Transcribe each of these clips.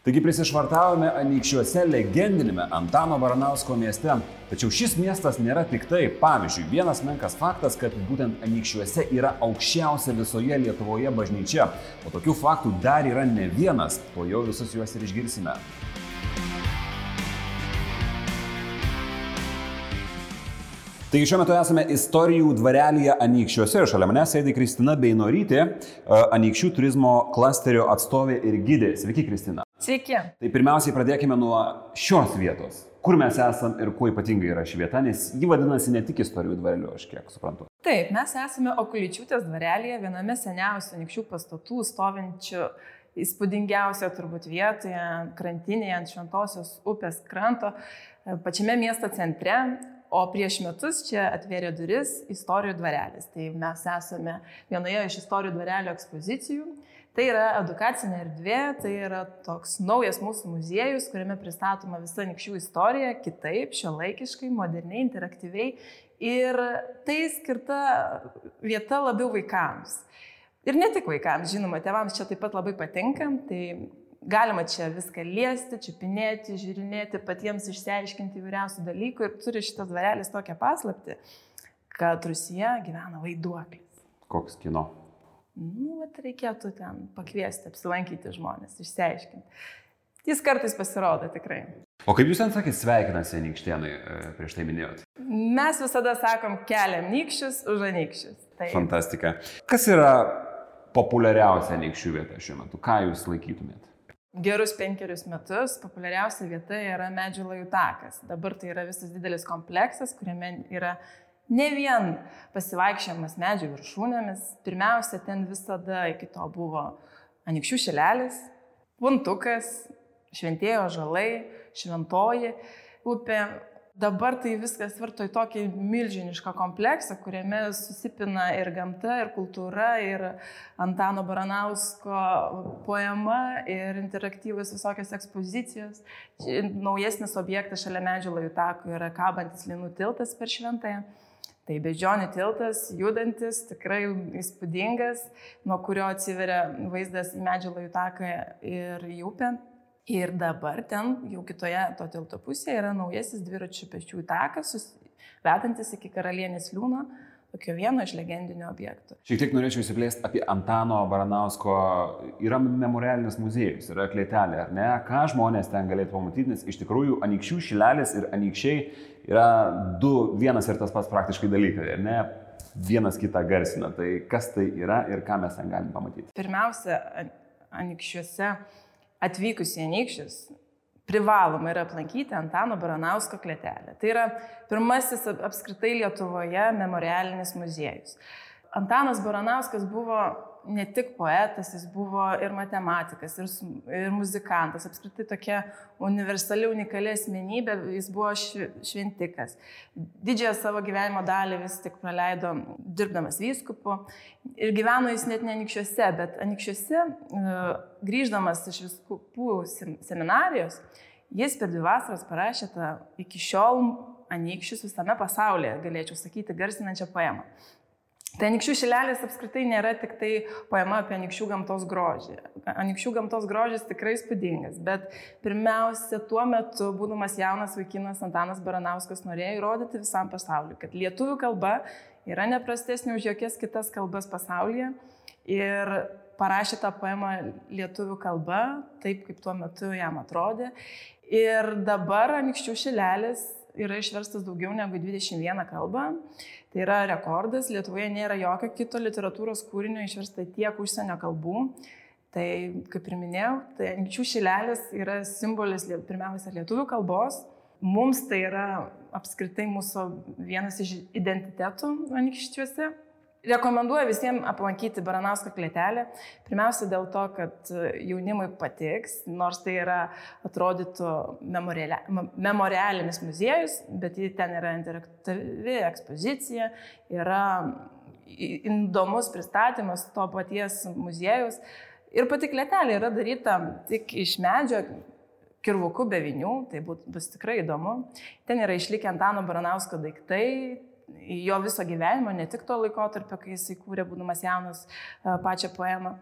Taigi prisišvartavome anykščiuose legendinėme Antano Baranausko mieste. Tačiau šis miestas nėra tik tai. Pavyzdžiui, vienas menkas faktas, kad būtent anykščiuose yra aukščiausia visoje Lietuvoje bažnyčia. O tokių faktų dar yra ne vienas. Po jau visus juos ir išgirsime. Taigi šiuo metu esame istorijų dvarelėje Anykščiuose ir šalia manęs sėdi Kristina Beinorytė, Anykščių turizmo klasterio atstovė ir gidė. Sveiki, Kristina. Sveiki. Tai pirmiausiai pradėkime nuo šios vietos. Kur mes esam ir kuo ypatinga yra ši vieta, nes ji vadinasi ne tik istorijų dvareliu, aš kiek suprantu. Taip, mes esame Okuličiūtės dvarelėje, viename seniausių Anykščių pastatų, stovinčių įspūdingiausia turbūt vietoje, krantinėje ant Šventosios upės kranto, pačiame miesto centre. O prieš metus čia atvėrė duris istorijų dvarelis. Tai mes esame vienoje iš istorijų dvarelio ekspozicijų. Tai yra edukacinė erdvė, tai yra toks naujas mūsų muziejus, kuriame pristatoma visa nikščių istorija kitaip, šiuolaikiškai, moderniai, interaktyviai. Ir tai skirta vieta labiau vaikams. Ir ne tik vaikams, žinoma, tėvams čia taip pat labai patinka. Tai galima čia viską liesti, čiupinėti, žiūrinėti, patiems išsiaiškinti įvairiausių dalykų ir turi šitas dvarelis tokią paslapti, kad Rusija gyvena vaiduoklis. Koks kino? Nu, vat reikėtų ten pakviesti, apsilankyti žmonės, išsiaiškinti. Jis kartais pasirodo tikrai. O kaip jūs ten sakėt, sveikinasi Anykštėnai, prieš tai minėjot? Mes visada sakom, keliam nykščius už anykščius. Tai... Fantastika. Kas yra populiariausia Anykščių vieta šiuo metu? Ką jūs laikytumėt? gerus penkerius metus populiariausia vieta yra medžių lajų takas. Dabar tai yra visas didelis kompleksas, kuriame yra ne vien pasivaikščiojimas medžių viršūnėmis. Pirmiausia, ten visada iki to buvo anikščių šelelis, puntukas, šventėjo žalai, šventoji upė, Dabar tai viskas virto į tokį milžinišką kompleksą, kuriame susipina ir gamta, ir kultūra, ir Antano Baranausko poema, ir interaktyvus visokios ekspozicijos. Naujesnis objektas šalia medžio lajų tako yra kabantis linų tiltas per šventąją. Tai beždžionių tiltas, judantis, tikrai įspūdingas, nuo kurio atsiveria vaizdas į medžio lajų taką ir į upę. Ir dabar ten jau kitoje to tilto pusėje yra naujasis dviračių pečių takas, vedantis iki karalienės liūno, tokio vieno iš legendinių objektų. Šiek tiek norėčiau įsiplėsti apie Antano Baranausko, yra memorialinis muziejus, yra klėtelė, ar ne? Ką žmonės ten galėtų pamatyti, nes iš tikrųjų anykščių šilelis ir anykščiai yra du vienas ir tas pats praktiškai dalykai, ar ne? Vienas kitą garsina. Tai kas tai yra ir ką mes ten galim pamatyti? Pirmiausia, anykščiuose atvykus į Anykščius privaloma yra aplankyti Antano Baranausko kletelę. Tai yra pirmasis apskritai Lietuvoje memorialinis muziejus. Antanas Baranauskas buvo ne tik poetas, jis buvo ir matematikas, ir, ir muzikantas, apskritai tokia universali, unikali asmenybė, jis buvo šventikas. Didžiąją savo gyvenimo dalį vis tik praleido dirbdamas vyskupu ir gyveno jis net ne anikščiuose, bet anikščiuose e, grįždamas iš viskupų seminarijos, jis per dvi vasaras parašė tą iki šiol anikščius visame pasaulyje, galėčiau sakyti, garsinančią poemą. Tai Anikščių šilelis apskritai nėra tik tai poema apie Anikščių gamtos grožį. Anikščių gamtos grožis tikrai spūdingas, bet pirmiausia, tuo metu, būdamas jaunas vaikinas, Antanas Baranauskas norėjo įrodyti visam pasauliu, kad lietuvių kalba yra neprastesnė už jokias kitas kalbas pasaulyje. Ir parašė tą poemą lietuvių kalba, taip kaip tuo metu jam atrodė. Ir dabar Anikščių šilelis yra išverstas daugiau negu 21 kalbą. Tai yra rekordas, Lietuvoje nėra jokio kito literatūros kūrinio išversta tiek užsienio kalbų. Tai, kaip ir minėjau, tai ančių šilelis yra simbolis pirmiausia lietuvių kalbos. Mums tai yra apskritai mūsų vienas iš identitetų anikščiuose. Rekomenduoju visiems aplankyti Baranausko klėtelę. Pirmiausia dėl to, kad jaunimui patiks, nors tai yra atrodytų memorialinis muziejus, bet ten yra interaktyvi ekspozicija, yra įdomus pristatymas to paties muziejus. Ir pati klėtelė yra daryta tik iš medžio, kirvukų be vinių, tai bus tikrai įdomu. Ten yra išlikę Antano Baranausko daiktai, jo viso gyvenimo, ne tik to laikotarpio, kai jisai kūrė, būdamas jaunas, pačią poemą.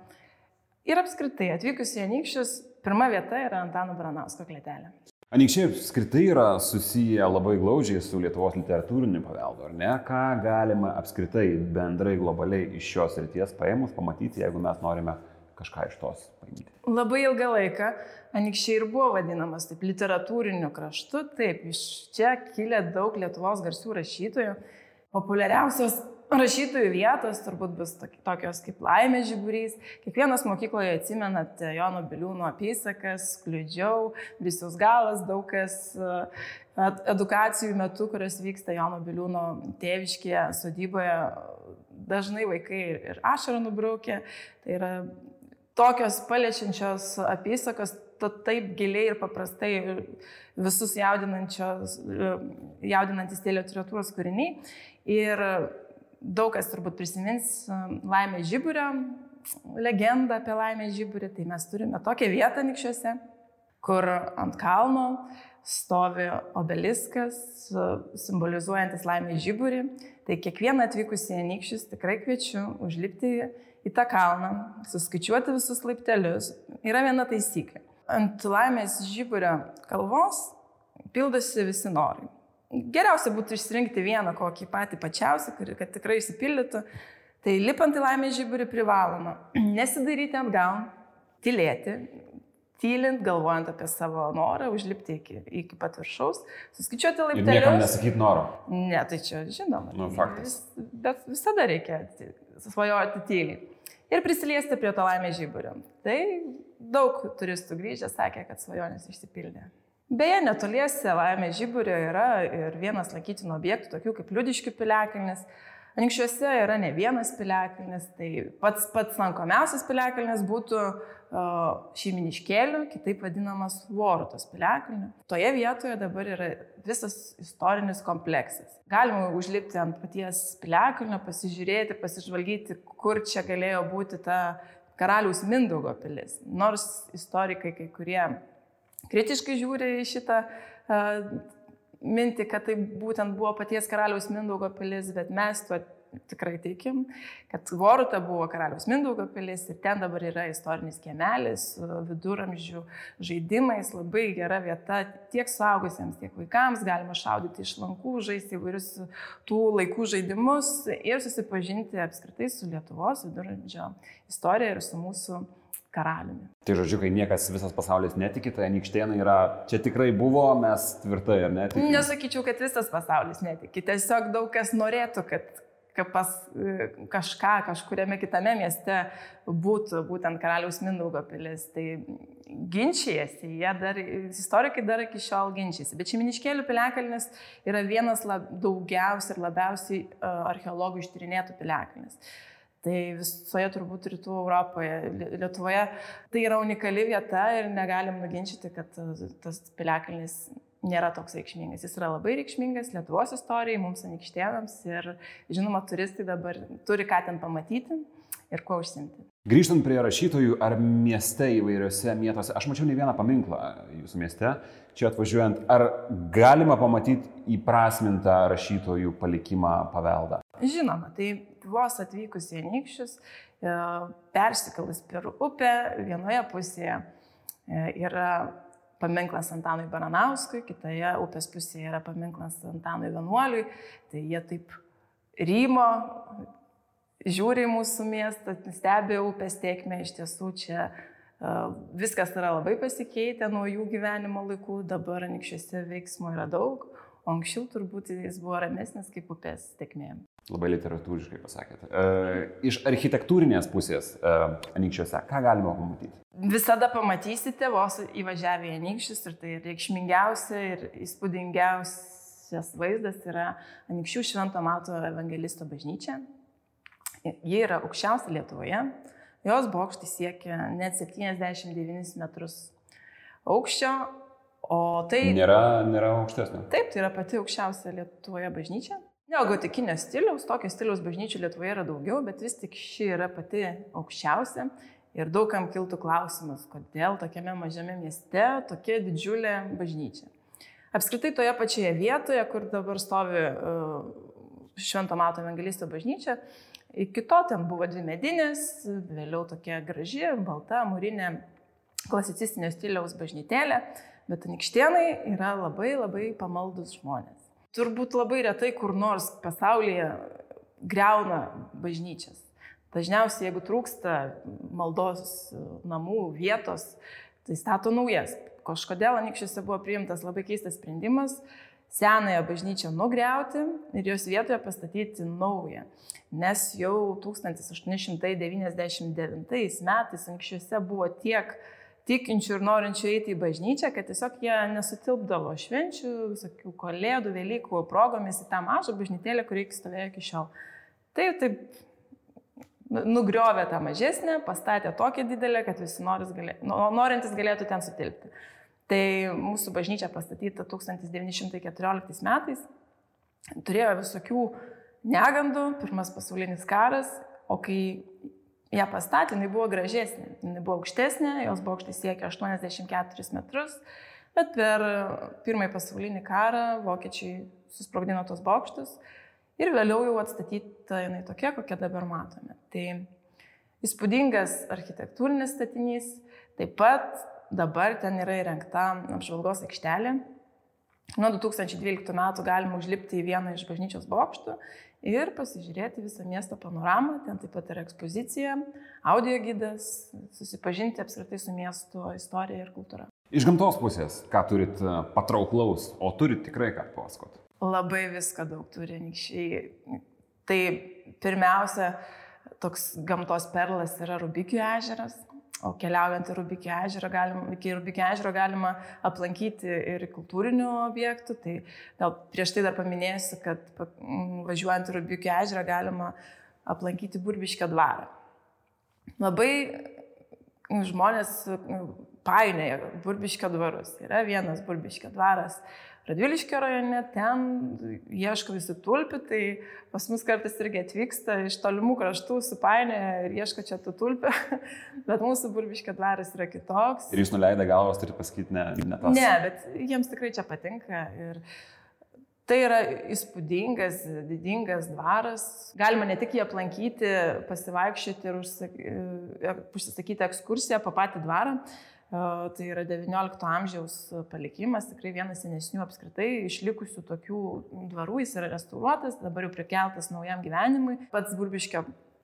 Ir apskritai, atvykus į Anykščius, pirma vieta yra Antano Baranausko klėtelė. Anikščiai apskritai yra susiję labai glaudžiai su Lietuvos literatūriniu paveldu, ar ne? Ką galima apskritai bendrai globaliai iš šios ryties paėmus pamatyti, jeigu mes norime kažką iš tos paimti? Labai ilgą laiką Anikščiai ir buvo vadinamas taip literatūriniu kraštu, taip, iš čia kilė daug Lietuvos garsių rašytojų. Populiariausios rašytojų vietos turbūt bus tokios kaip Laimė Žiburys. Kiekvienas mokykloje atsimenate Jono Biliūno apysakas, Kliudžiau, Brisius Galas, daug kas e, edukacijų metu, kurios vyksta Jono Biliūno tėviškėje, sodyboje, dažnai vaikai ir ašarą nubraukė. Tai yra tokios paliečiančios apysakos, taip giliai ir paprastai visus jaudinantis tie literatūros kūriniai. Ir daug kas turbūt prisimins um, Laimė Žiburio legendą apie Laimę Žiburį. Tai mes turime tokią vietą Nikščiuose, kur ant kalno stovi obeliskas, simbolizuojantis Laimę Žiburį. Tai kiekvieną atvykusį į Nikščius tikrai kviečiu užlipti į tą kalną, suskaičiuoti visus laiptelius. Yra viena taisyklė. Ant Laimės Žiburio kalvos pildosi visi norai. Geriausia būtų išsirinkti vieną kokį patį pačiausią, kad tikrai išsipildytų. Tai lipant į laimę žiburį privaloma nesidaryti atgal, tylėti, tylint, galvojant apie savo norą, užlipti iki, iki pat viršaus, suskaičiuoti laiptelius. Ir niekam nesakyti noro. Ne, tai čia žinoma. Nu, faktas. Vis, bet visada reikia svajoti tyliai. Ir prisiliesti prie to laimės žiburio. Tai daug turistų grįžę sakė, kad svajonės išsipildė. Beje, netoliese Laimė Žiburio yra ir vienas lankytinų objektų, tokių kaip Liudiškių piliakalnis. Ankščiuose yra ne vienas piliakalnis, tai pats pats lankomiausias piliakalnis būtų šeiminiškėlių, kitaip vadinamas Vorutos piliakalniu. Toje vietoje dabar yra visas istorinis kompleksas. Galima užlipti ant paties piliakalnio, pasižiūrėti, pasižvalgyti, kur čia galėjo būti ta karaliaus Mindaugo pilis. Nors istorikai kai kurie kritiškai žiūri į šitą mintį, kad tai būtent buvo paties karaliaus Mindaugo pilis, bet mes tuo tikrai teikim, kad Voruta buvo karaliaus Mindaugo pilis ir ten dabar yra istorinis kiemelis, viduramžių žaidimais, labai gera vieta tiek suaugusiems, tiek vaikams, galima šaudyti iš lankų, žaisti įvairius tų laikų žaidimus ir susipažinti apskritai su Lietuvos viduramžio istorija ir su mūsų karaliumi. Tai žodžiu, kai niekas visas pasaulis netiki, tai Anikštėnai yra, čia tikrai buvo, mes tvirtai ar ne? Nesakyčiau, kad visas pasaulis netiki. Tiesiog daug kas norėtų, kad pas kažką, kažkuriame kitame mieste būtų būtent karaliaus Mindaugo pilis. Tai ginčijasi, jie dar, istorikai dar iki šiol ginčijasi. Bet Šiminiškėlių piliakalnis yra vienas lab, daugiausiai ir labiausiai uh, archeologų ištyrinėtų piliakalnis. Tai visoje turbūt rytų Europoje, Lietuvoje tai yra unikali vieta ir negalim nuginčyti, kad tas piliakalnis nėra toks reikšmingas. Jis yra labai reikšmingas Lietuvos istorijai, mums anikštėnams ir žinoma, turistai dabar turi ką ten pamatyti ir kuo užsimti. Grįžtant prie rašytojų ar mieste įvairiose vietose, aš mačiau ne vieną paminklą jūsų mieste, čia atvažiuojant, ar galima pamatyti įprasmintą rašytojų palikimą paveldą? Žinoma, tai vos atvykus į Anikščius, e, persikalus per upę, vienoje pusėje e, yra paminklas Antanui Baranauskui, kitoje upės pusėje yra paminklas Antanui Vienuoliui, tai jie taip rymo, žiūri į mūsų miestą, stebi upės tiekmę, iš tiesų čia uh, viskas yra labai pasikeitę nuo jų gyvenimo laikų, dabar anikščiuose veiksmų yra daug, o anksčiau turbūt jis buvo ramesnis kaip upės tiekmė. Labai literatūriškai pasakėte. E, iš architektūrinės pusės e, Anikščiuose, ką galima pamatyti? Visada pamatysite vos įvažiavę į Anikščius ir tai reikšmingiausia ir įspūdingiausias vaizdas yra Anikščių Švento Mato Evangelisto bažnyčia. Ji yra aukščiausia Lietuvoje. Jos bokštai siekia net 79 metrus aukščio, o tai... Nėra, nėra aukštesnė. Taip, tai yra pati aukščiausia Lietuvoje bažnyčia. Neogotikinio stiliaus, tokio stiliaus bažnyčių Lietuvoje yra daugiau, bet vis tik ši yra pati aukščiausia. Ir daugam kiltų klausimas, kodėl tokiame mažame mieste tokia didžiulė bažnyčia. Apskritai toje pačioje vietoje, kur dabar stovi uh, Švento Mato Evangelisto bažnyčia, iki to ten buvo dvi medinės, vėliau tokia graži, balta, mūrinė klasicistinio stiliaus bažnytėlė, bet anikštienai yra labai labai pamaldus žmonės. Turbūt labai retai kur nors pasaulyje greuna bažnyčias. Dažniausiai, jeigu trūksta maldos namų vietos, tai stato naujas. Kažkodėl anikščiuose buvo priimtas labai keistas sprendimas senąją bažnyčią nugriauti ir jos vietoje pastatyti naują. Nes jau 1899 metais anksčiuose buvo tiek tikinčių ir norinčių eiti į bažnyčią, kad tiesiog jie nesutilpdavo švenčių, visokių kalėdų, Velykų progomis į tą mažą bažnytėlę, kuri stovėjo iki šiol. Tai taip nugriovė tą mažesnę, pastatė tokią didelę, kad visi galė, norintys galėtų ten sutilpti. Tai mūsų bažnyčia pastatyta 1914 metais, turėjo visokių negandų, pirmas pasaulinis karas, o kai ją pastatė, jinai buvo gražesnė, jinai buvo aukštesnė, jos bokštai siekia 84 metrus, bet per pirmąjį pasaulinį karą vokiečiai susprogdino tos bokštus ir vėliau jau atstatyta jinai tokia, kokią dabar matome. Tai įspūdingas architektūrinis statinys, taip pat dabar ten yra įrengta apžvalgos aikštelė. Nuo 2012 metų galima užlipti į vieną iš bažnyčios bokštų ir pasižiūrėti visą miesto panoramą. Ten taip pat yra ekspozicija, audio gydas, susipažinti apskritai su miesto istorija ir kultūra. Iš gamtos pusės, ką turit e, patrauklaus, o turit tikrai ką pasakot? Labai viską daug turi anykščiai. Tai pirmiausia, toks gamtos perlas yra Rubikių ežeras. Keliaujant į Rubikį ežerą, galima, iki Rubikį ežero galima aplankyti ir kultūrinių objektų. Tai gal prieš tai dar paminėsiu, kad važiuojant į Rubikį ežerą galima aplankyti Burbiškio dvarą. Labai žmonės painėja Burbiškio dvarus. Yra vienas Burbiškio dvaras Radviliškio rajone, ten ieško visi tulpių, tai pas mus kartais irgi atvyksta iš tolimų kraštų, supainė ir ieško čia tų tulpių, bet mūsų burbiškio dvaras yra kitoks. Ir jūs nuleidę galvos, turite pasakyti, ne, ne tas. Ne, bet jiems tikrai čia patinka. Ir tai yra įspūdingas, didingas dvaras. Galima ne tik jį aplankyti, pasivaikščioti ir užsisakyti ekskursiją po patį dvarą, Tai yra XIX amžiaus palikimas, tikrai vienas senesnių apskritai išlikusių tokių dvarų, jis yra restauruotas, dabar jau prikeltas naujam gyvenimui. Pats Burbiškio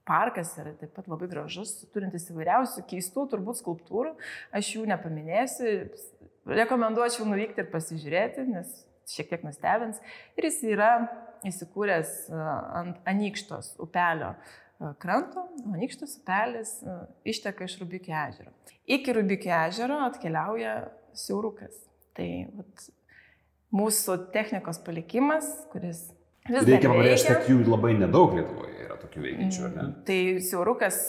parkas yra taip pat labai gražus, turintis įvairiausių keistų turbūt skulptūrų, aš jų nepaminėsiu, rekomenduočiau nuvykti ir pasižiūrėti, nes šiek tiek nustebins. Ir jis yra įsikūręs ant Anykštos upelio kranto, o Nikštas upelis išteka iš Rubikio ežero. Iki Rubikio ežero atkeliauja siaurukas. Tai vat, mūsų technikos palikimas, kuris vis Reikia pabrėžti, kad jų labai nedaug Lietuvoje yra tokių veikiančių, ne? Mm, tai siaurukas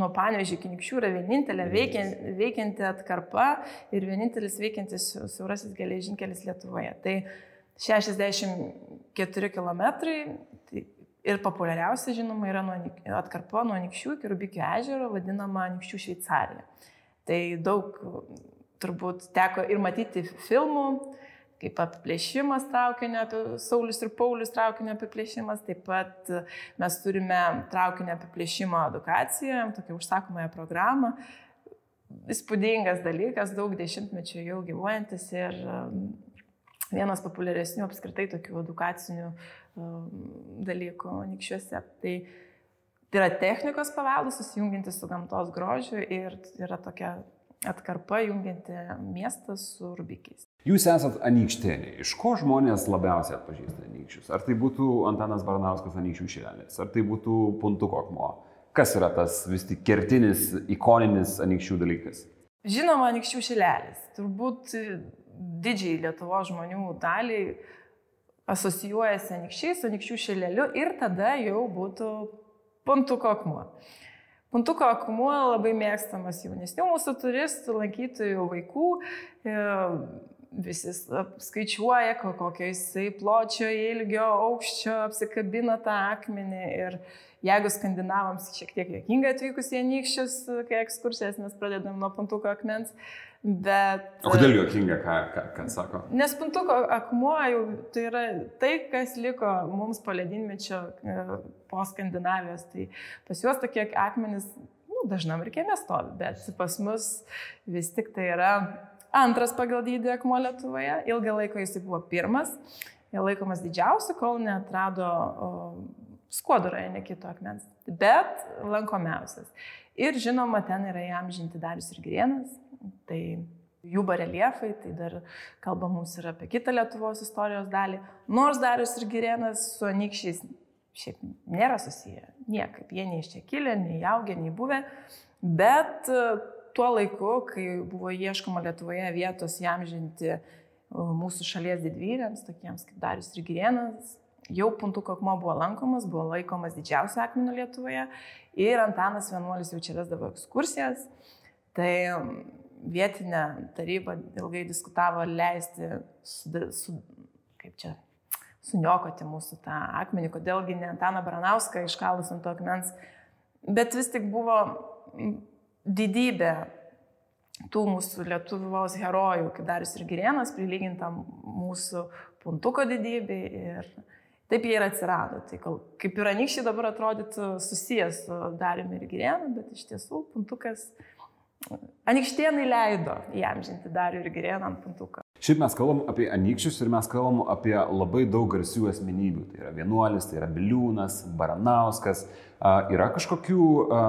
nuo Panevežį iki Nikščių yra vienintelė veikianti, veikianti atkarpa ir vienintelis veikiantis siaurasis geležinkelis Lietuvoje. Tai 64 km, tai Ir populiariausia, žinoma, yra nuo, atkarpa nuo Nikščių iki Rubikio ežero, vadinama Nikščių Šveicarija. Tai daug turbūt teko ir matyti filmų, kaip apiplėšimas traukinio, Saulis ir Paulius traukinio apiplėšimas, taip pat mes turime traukinio apiplėšimo edukaciją, tokią užsakomąją programą. Įspūdingas dalykas, daug dešimtmečių jau gyvuojantis ir vienas populiaresnių apskritai tokių edukacinių um, dalykų nikščiuose. Tai, tai yra technikos paveldas susijungiantis su gamtos grožiu ir yra tokia atkarpa jungianti miestą su rubikiais. Jūs esat anykštėniai. Iš ko žmonės labiausiai atpažįsta anykščius? Ar tai būtų Antanas Baranauskas anykščių šilelės, ar tai būtų puntuko akmuo? Kas yra tas vis tik kertinis, ikoninis anykščių dalykas? Žinoma, anykščių šilelis. Turbūt didžiai Lietuvo žmonių daliai asocijuojasi anykščiai su anykščių šileliu ir tada jau būtų puntuko akmuo. Puntuko akmuo labai mėgstamas jaunesnių mūsų turistų, lankytojų, vaikų. E, visi skaičiuoja, kokio jisai pločio, ilgio, aukščio apsikabina tą akmenį. Ir jeigu skandinavams šiek tiek jokinga atvykus į anykščius, kai ekskursijas mes pradedam nuo puntuko akmens, Bet, o kodėl juokinga, ką, ką, ką sako? Nes puntuko akmuo jau tai yra tai, kas liko mums po ledynmečio e, po Skandinavijos. Tai pas juos tokie akmenys nu, dažnam ir kiemė stovi, bet pas mus vis tik tai yra antras pagal dydį akmuo Lietuvoje. Ilgą laiką jis buvo pirmas, laikomas didžiausiu, kol neatrado skuodo rajone kito akmens, bet lankomiausias. Ir žinoma, ten yra jam žinti Darius ir Grienas. Tai jų bareliefai, tai dar kalba mums ir apie kitą Lietuvos istorijos dalį. Nors Darius ir Girėnas su Anikščiais šiaip nėra susiję, niekaip, jie nei iš čia kilę, nei augę, nei buvę, bet e, tuo laiku, kai buvo ieškoma Lietuvoje vietos jam žinti e, mūsų šalies didvyriams, tokiems kaip Darius ir Girėnas, jau puntuko akmuo buvo lankomas, buvo laikomas didžiausiu akmeniu Lietuvoje ir Antanas Vienuolis jau čia vesdavo ekskursijas. Tai vietinė taryba ilgai diskutavo leisti, su, su, kaip čia, suniokoti mūsų tą akmenį, kodėlgi ne Antaną Baranauską iškalus ant to akmens. Bet vis tik buvo didybė tų mūsų Lietuvos herojų, kaip Darius ir Girienas, prilyginta mūsų puntuko didybė ir taip jie ir atsirado. Tai kol, kaip ir anykščiai dabar atrodytų susijęs su Dariumi ir Girienu, bet iš tiesų puntukas Anikštėnai leido įamžinti Darių ir Girėną ant puntuką. Šiaip mes kalbam apie anykščius ir mes kalbam apie labai daug garsių asmenybių. Tai yra Vienuolis, tai yra Biliūnas, Baranauskas. Yra kažkokių a,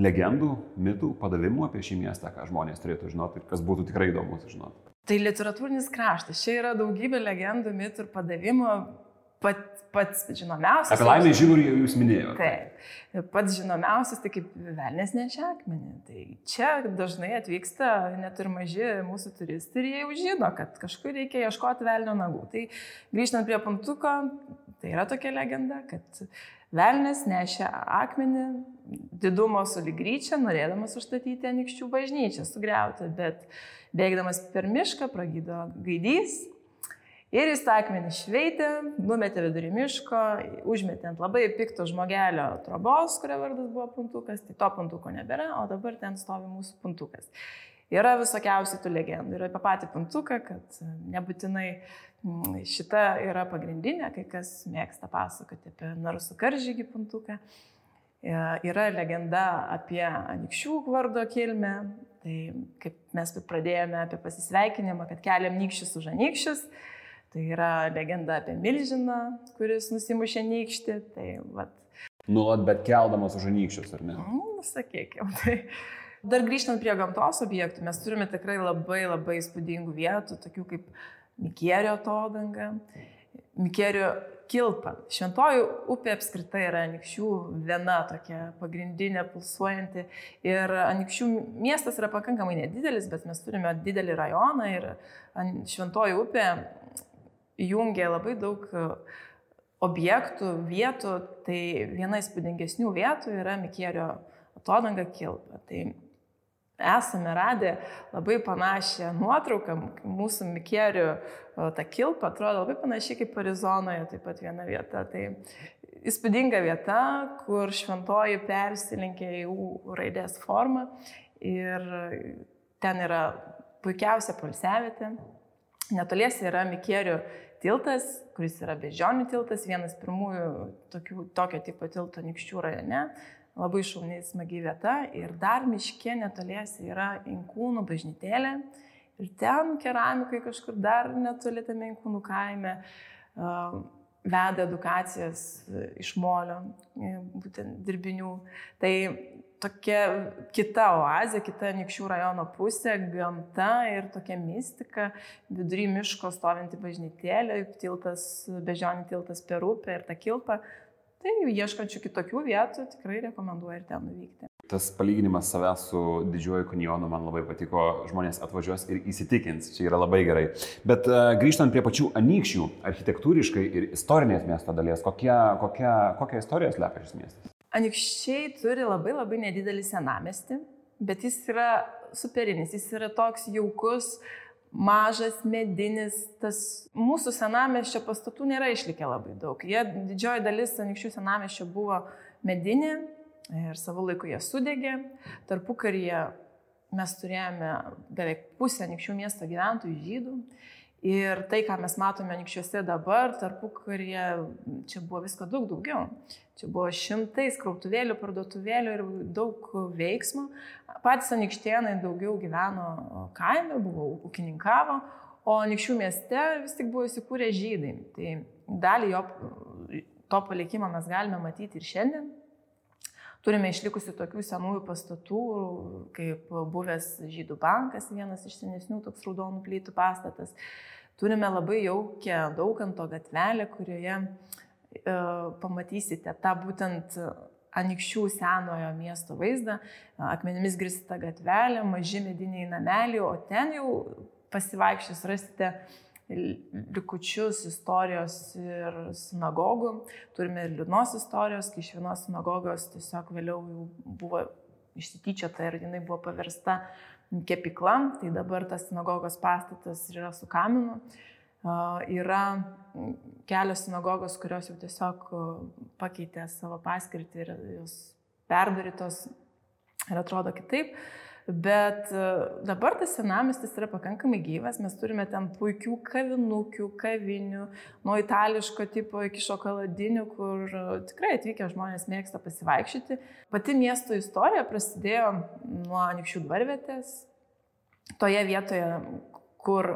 legendų, mitų, padavimų apie šį miestą, ką žmonės turėtų žinoti ir kas būtų tikrai įdomu sužinoti. Tai literatūrinis kraštas. Čia yra daugybė legendų, mitų ir padavimų pat, pats žinomiausias. Apie laimę žygurį jau jūs minėjote. Taip. Pats žinomiausias, tai kaip Velnės nešia akmenį. Tai čia dažnai atvyksta net ir maži mūsų turistai ir jie jau žino, kad kažkur reikia ieškoti velnio nagų. Tai grįžtant prie pantuko, tai yra tokia legenda, kad Velnės nešia akmenį didumo su lygryčia, norėdamas užstatyti anikščių bažnyčią, sugriauti, bet bėgdamas per mišką pragydo gaidys Ir jis tą akmenį šveitė, numetė vidurį miško, užmetė ant labai pikto žmogelio trobos, kurio vardas buvo puntukas, tai to puntuko nebėra, o dabar ten stovi mūsų puntukas. Yra visokiausių tų legendų. Yra apie patį puntuką, kad nebūtinai mm, šita yra pagrindinė, kai kas mėgsta pasakoti apie narusų karžygį puntuką. E, yra legenda apie anikščių vardo kilmę. Tai kaip mes pradėjome apie pasisveikinimą, kad keliam nykščius už anikščius. Tai yra legenda apie milžiną, kuris nusimušė nykštį. Tai, vat. Nuolat bet keldamas už nykščius, ar ne? Mm, sakykime. Tai. Dar grįžtant prie gamtos objektų, mes turime tikrai labai labai įspūdingų vietų, tokių kaip Mikėrio atodanga, Mikėrio kilpa. Šventoji upė apskritai yra Anikščių viena tokia pagrindinė pulsuojanti. Ir Anikščių miestas yra pakankamai nedidelis, bet mes turime didelį rajoną ir Šventoji upė jungia labai daug e, objektų, vietų, tai viena įspūdingesnių vietų yra Mikėrio atodanga Kilpa. Tai esame radę labai panašią nuotrauką, mūsų Mikėrių ta Kilpa atrodo labai panašiai kaip Arizonoje, taip pat viena vieta. Tai įspūdinga vieta, kur šventoji persilinkė į U raidės formą ir ten yra puikiausia polsiavietė. Netoliese yra Mikėrių tiltas, kuris yra bežionių tiltas, vienas pirmųjų tokių, tokio tipo tilto Nikščių rajone. Labai šauniai smagi vieta. Ir dar miškė netoliese yra Inkūnų bažnytėlė. Ir ten keramikai kažkur dar netoli tame Inkūnų kaime veda edukacijas iš molio, būtent dirbinių. Tai tokia kita oazė, kita Nikščių rajono pusė, gamta ir tokia mistika, vidury miško stovinti bažnytėlė, tiltas, bežionį tiltas per upę ir tą kilpą. Tai ieškančių kitokių vietų tikrai rekomenduoju ir ten nuvykti. Tas palyginimas savęs su didžiuoju kanjonu man labai patiko, žmonės atvažiuos ir įsitikins, čia yra labai gerai. Bet uh, grįžtant prie pačių anykščių, architektūriškai ir istorinės miesto dalies, kokia, kokia, kokia istorija slepia šis miestas? Anikščiai turi labai labai nedidelį senamestį, bet jis yra superinis, jis yra toks jaukus, mažas, medinis, tas mūsų senameščio pastatų nėra išlikę labai daug. Jie, didžioji dalis anikščių senameščio buvo medinė ir savo laiku jie sudegė. Tarpu karyje mes turėjome beveik pusę anikščių miesto gyventojų žydų Ir tai, ką mes matome anykščiuose dabar, tarpu, kurie čia buvo visko daug daugiau. Čia buvo šimtai skrautuvėlių, parduotuvėlių ir daug veiksmų. Patys anikštienai daugiau gyveno kaime, buvo ūkininkavo, o anykščių mieste vis tik buvo įsikūrę žydai. Tai dalį jo to palikimo mes galime matyti ir šiandien. Turime išlikusių tokių senųjų pastatų, kaip buvęs Žydų bankas, vienas iš senesnių toks raudonų plytų pastatas. Turime labai jaukę dauganto gatvelę, kurioje e, pamatysite tą būtent anikščių senojo miesto vaizdą, akmenimis grįsta gatvelė, maži mediniai nameliai, o ten jau pasivaikščius rasite likučius istorijos ir sinagogų. Turime ir liūdnos istorijos, kai iš vienos sinagogos tiesiog vėliau jau buvo išsityčiota ir jinai buvo paversta kepikla, tai dabar tas sinagogos pastatas yra su kaminu. Yra kelios sinagogos, kurios jau tiesiog pakeitė savo paskirtį ir jos perdarytos ir atrodo kitaip. Bet e, dabar tas senamistis yra pakankamai gyvas, mes turime ten puikių kavinukių, kavinių, nuo itališko tipo iki šokoladinių, kur e, tikrai atvykę žmonės mėgsta pasivaikščioti. Pati miesto istorija prasidėjo nuo Anikščių dvarvietės, toje vietoje, kur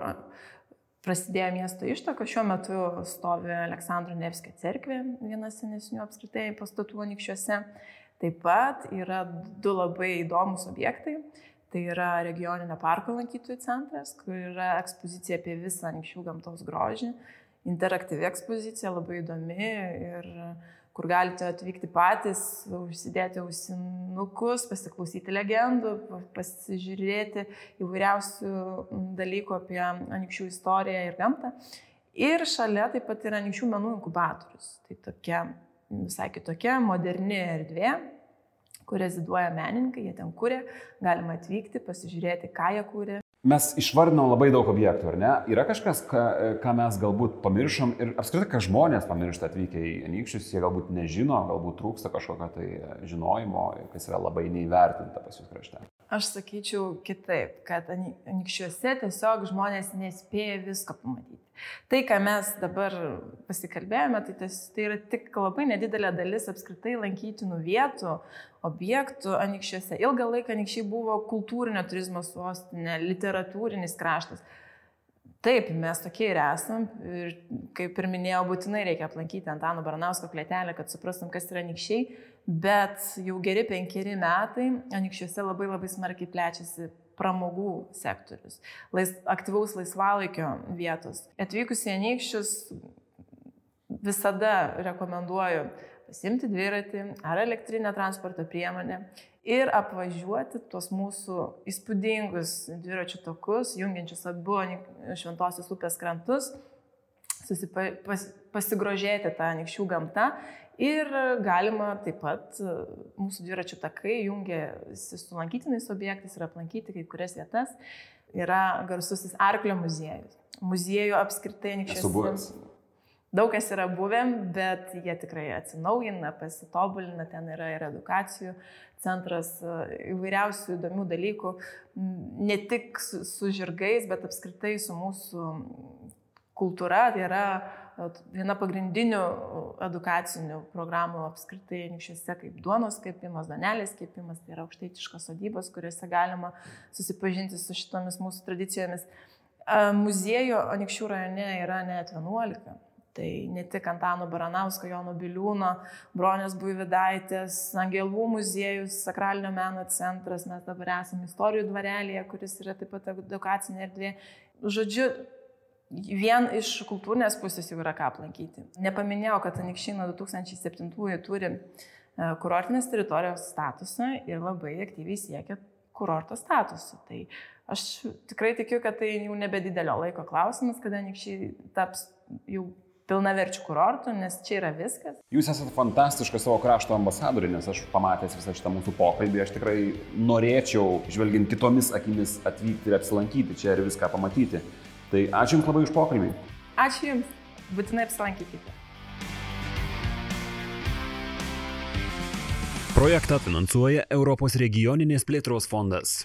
prasidėjo miesto ištaka, šiuo metu stovi Aleksandro Nevskio cerkvė, vienas senesnių apskritai pastatų Anikščiuose. Taip pat yra du labai įdomus objektai. Tai yra regioninio parko lankytojų centras, kur yra ekspozicija apie visą anykščių gamtos grožį. Interaktyvi ekspozicija, labai įdomi ir kur galite atvykti patys, užsidėti ausinukus, pasiklausyti legendų, pasižiūrėti įvairiausių dalykų apie anykščių istoriją ir gamtą. Ir šalia taip pat yra anykščių menų inkubatorius. Tai tokia visai kitokia, moderni erdvė, kur reziduoja menininkai, jie ten kūrė, galima atvykti, pasižiūrėti, ką jie kūrė. Mes išvardinom labai daug objektų, ar ne? Yra kažkas, ką, ką mes galbūt pamiršom ir apskritai, ką žmonės pamiršta atvykę į Anykščius, jie galbūt nežino, galbūt trūksta kažkokio tai žinojimo, kas yra labai neįvertinta pas jūs krašte. Aš sakyčiau kitaip, kad Anykščiuose tiesiog žmonės nespėja visko pamatyti. Tai, ką mes dabar pasikalbėjome, tai, tas, tai yra tik labai nedidelė dalis apskritai lankytinų vietų, objektų anikščiuose. Ilgą laiką anikščiai buvo kultūrinio turizmo sostinė, literatūrinis kraštas. Taip, mes tokie ir esam. Ir kaip ir minėjau, būtinai reikia aplankyti Antano Baranausko klėtelę, kad suprastum, kas yra anikščiai. Bet jau geri penkeri metai anikščiuose labai labai smarkiai plečiasi pramogų sektorius, lais, aktyvaus laisvalaikio vietos. Atvykus į Anykščius visada rekomenduoju pasimti dviratį ar elektrinę transporto priemonę ir apvažiuoti tuos mūsų įspūdingus dviračių takus, jungiančius abu Šventosios upės krantus, susipa, pas, pasigrožėti tą anykščių gamtą Ir galima taip pat e, mūsų dviračių takai jungiasi su lankytinais objektais ir aplankyti kai kurias vietas. Yra garsusis Arklio muziejus. Muziejų apskritai anykščiuose. Daug kas yra buvę, bet jie tikrai atsinaujina, pasitobulina, ten yra ir edukacijų centras, e, įvairiausių įdomių dalykų, ne tik su, su žirgais, bet apskritai su mūsų kultūra. Tai yra viena pagrindinių edukacinių programų apskritai anykščiuose kaip duonos kepimas, danelės kepimas, tai yra aukštaitiškos sodybos, kuriuose galima susipažinti su šitomis mūsų tradicijomis. Muziejų anykščių rajone yra net 11. Tai ne tik Antano Baranausko, Jono Biliūno, Bronės Buividaitės, Angelų muziejus, Sakralinio meno centras, mes dabar esame istorijų dvarelėje, kuris yra taip pat edukacinė erdvė. Žodžiu, Vien iš kultūrinės pusės jau yra ką aplankyti. Nepaminėjau, kad Anikščiai nuo 2007 turi e, kurortinės teritorijos statusą ir labai aktyviai siekia kurorto statusų. Tai aš tikrai tikiu, kad tai jau nebe didelio laiko klausimas, kada Anikščiai taps jau pilnaverčių kurortų, nes čia yra viskas. Jūs esate fantastiškas savo krašto ambasadorius, nes aš pamatęs visą šitą mūsų pokalbį, aš tikrai norėčiau, žvelgiant kitomis akimis, atvykti ir apsilankyti čia ir viską pamatyti. Tai ačiū Jums labai už pokalbį. Ačiū Jums. Būtinai apsilankykite. Projektą finansuoja Europos regioninės plėtros fondas.